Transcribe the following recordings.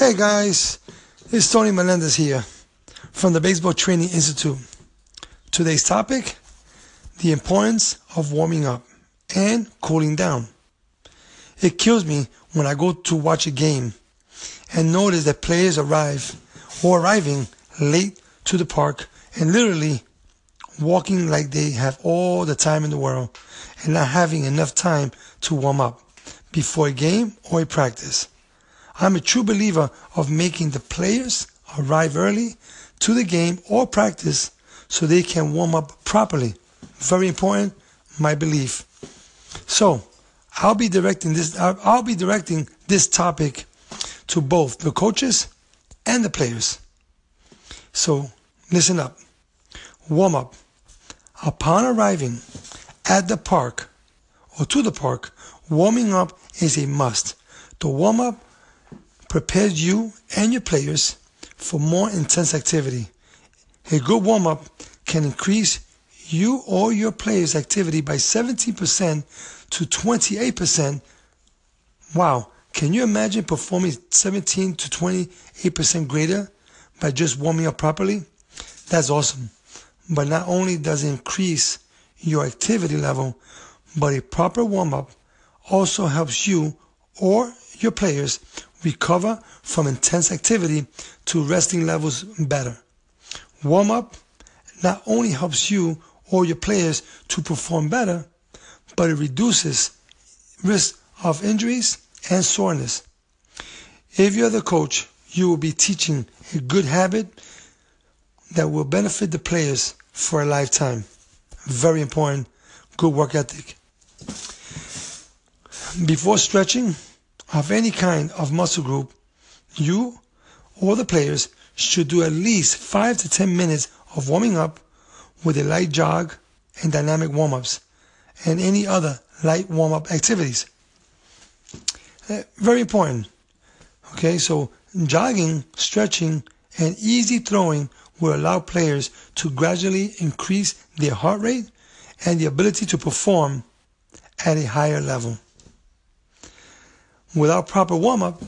Hey guys, it's Tony Melendez here from the Baseball Training Institute. Today's topic the importance of warming up and cooling down. It kills me when I go to watch a game and notice that players arrive or arriving late to the park and literally walking like they have all the time in the world and not having enough time to warm up before a game or a practice. I'm a true believer of making the players arrive early to the game or practice so they can warm up properly. Very important, my belief. So, I'll be directing this I'll be directing this topic to both the coaches and the players. So, listen up. Warm up. Upon arriving at the park or to the park, warming up is a must. The warm up prepares you and your players for more intense activity. A good warm up can increase you or your players' activity by 17% to 28%. Wow, can you imagine performing 17 to 28% greater by just warming up properly? That's awesome. But not only does it increase your activity level, but a proper warm up also helps you or your players recover from intense activity to resting levels better. Warm up not only helps you or your players to perform better, but it reduces risk of injuries and soreness. If you're the coach, you will be teaching a good habit that will benefit the players for a lifetime. Very important. Good work ethic. Before stretching of any kind of muscle group, you or the players should do at least 5 to 10 minutes of warming up with a light jog and dynamic warm ups and any other light warm up activities. Uh, very important. Okay, so jogging, stretching, and easy throwing will allow players to gradually increase their heart rate and the ability to perform at a higher level. Without proper warm up,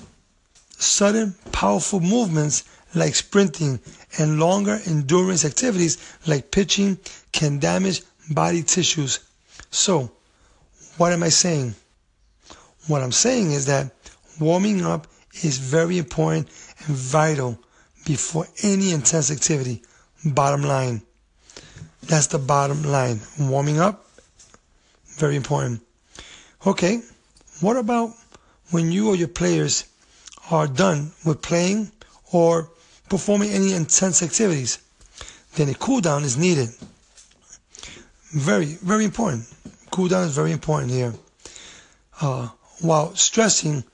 sudden, powerful movements like sprinting and longer endurance activities like pitching can damage body tissues. So, what am I saying? What I'm saying is that warming up is very important and vital before any intense activity. Bottom line. That's the bottom line. Warming up, very important. Okay, what about when you or your players are done with playing or performing any intense activities? Then a cool down is needed. Very, very important. Cool down is very important here. Uh, while stressing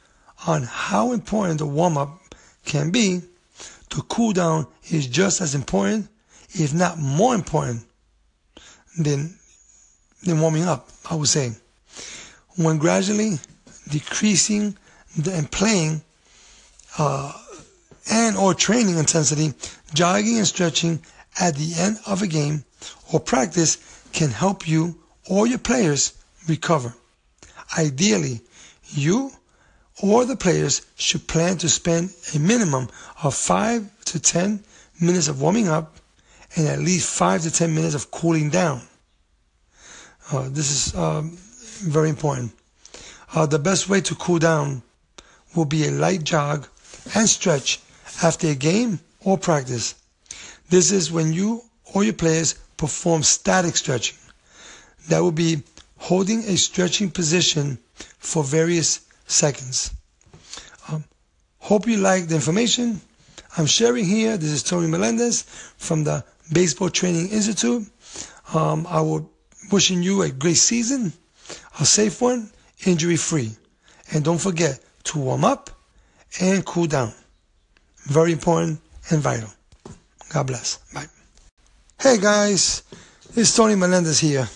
on how important the warm up can be, the cool down is just as important, if not more important, than, than warming up, I would say. When gradually decreasing the, and playing uh, and or training intensity, jogging and stretching at the end of a game or practice can help you or your players recover. Ideally, you or the players should plan to spend a minimum of 5 to 10 minutes of warming up and at least 5 to 10 minutes of cooling down. Uh, this is um, very important. Uh, the best way to cool down will be a light jog and stretch after a game or practice. This is when you or your players perform static stretching. That will be holding a stretching position for various seconds. Um, hope you like the information I'm sharing here. This is Tony Melendez from the Baseball Training Institute. Um, I will wishing you a great season, a safe one, injury free. And don't forget to warm up and cool down. Very important and vital. God bless. Bye. Hey guys, it's Tony Melendez here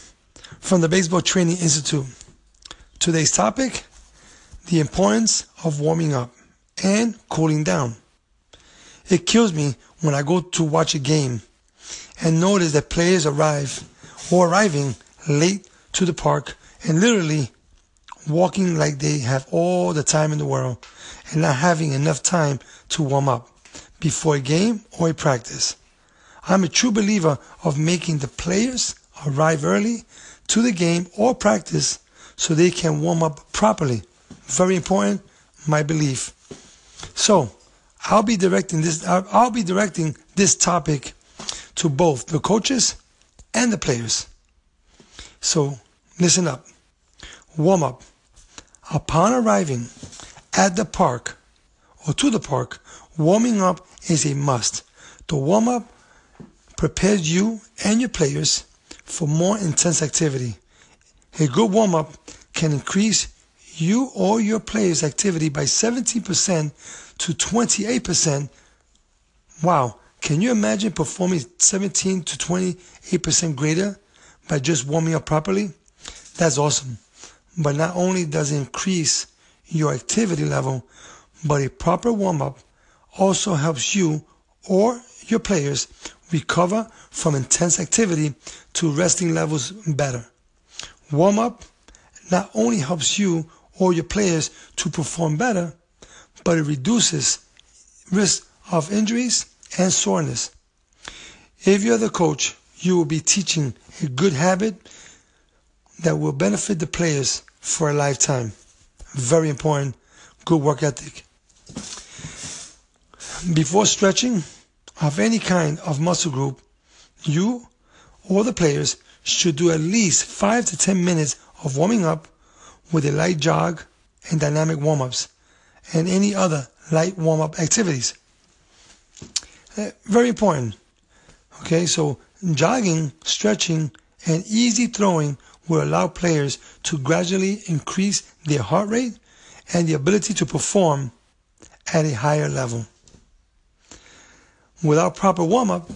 from the Baseball Training Institute. Today's topic the importance of warming up and cooling down. It kills me when I go to watch a game and notice that players arrive or arriving late to the park and literally walking like they have all the time in the world and not having enough time to warm up before a game or a practice. I'm a true believer of making the players arrive early to the game or practice so they can warm up properly. Very important, my belief. So, I'll be directing this I'll be directing this topic to both the coaches and the players. So, listen up. Warm up. Upon arriving at the park or to the park, warming up is a must. The warm up prepares you and your players for more intense activity. A good warm up can increase you or your players' activity by 17% to 28%. Wow, can you imagine performing 17 to 28% greater by just warming up properly? That's awesome. But not only does it increase your activity level, but a proper warm up also helps you or your players recover from intense activity to resting levels better. Warm up not only helps you or your players to perform better, but it reduces risk of injuries and soreness. If you're the coach, you will be teaching a good habit that will benefit the players for a lifetime. Very important. Good work ethic. Before stretching of any kind of muscle group, you or the players should do at least 5 to 10 minutes of warming up with a light jog and dynamic warm-ups and any other light warm-up activities. Uh, very important. Okay, so jogging, stretching, and easy throwing will allow players to gradually increase their heart rate and the ability to perform at a higher level. Without proper warm up,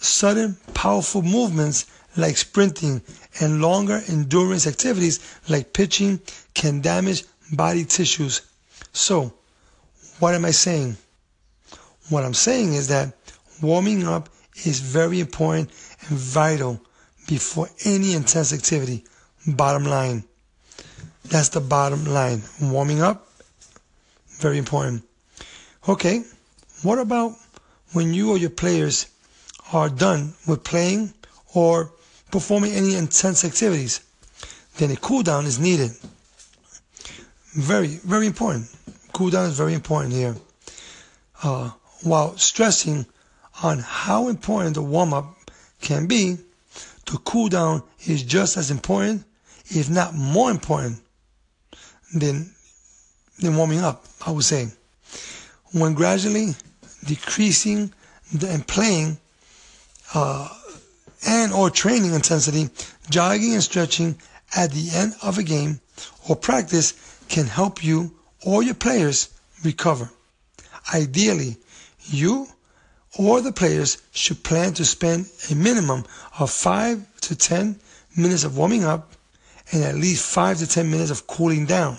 sudden, powerful movements like sprinting and longer endurance activities like pitching can damage body tissues. So, what am I saying? What I'm saying is that warming up is very important and vital before any intense activity. Bottom line. That's the bottom line. Warming up, very important. Okay, what about when you or your players are done with playing or performing any intense activities? Then a cool down is needed. Very, very important. Cool down is very important here. Uh, while stressing on how important the warm up can be, the cool down is just as important, if not more important, than, than warming up, I would say. When gradually decreasing the, and playing uh, and or training intensity, jogging and stretching at the end of a game or practice can help you or your players recover. Ideally, you or the players should plan to spend a minimum of 5 to 10 minutes of warming up and at least 5 to 10 minutes of cooling down.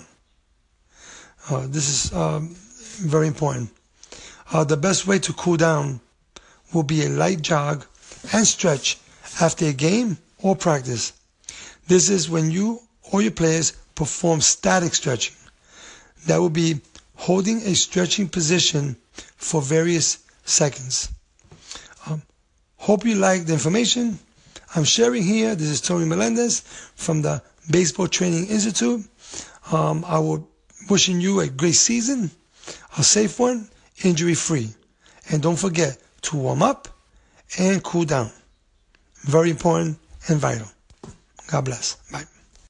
Uh, this is um, very important. Uh, the best way to cool down will be a light jog and stretch after a game or practice. This is when you or your players perform static stretching. That will be holding a stretching position for various seconds. Um, hope you like the information I'm sharing here. This is Tony Melendez from the Baseball Training Institute. Um, I will wishing you a great season, a safe one, injury free. And don't forget to warm up and cool down. Very important and vital. God bless. Bye.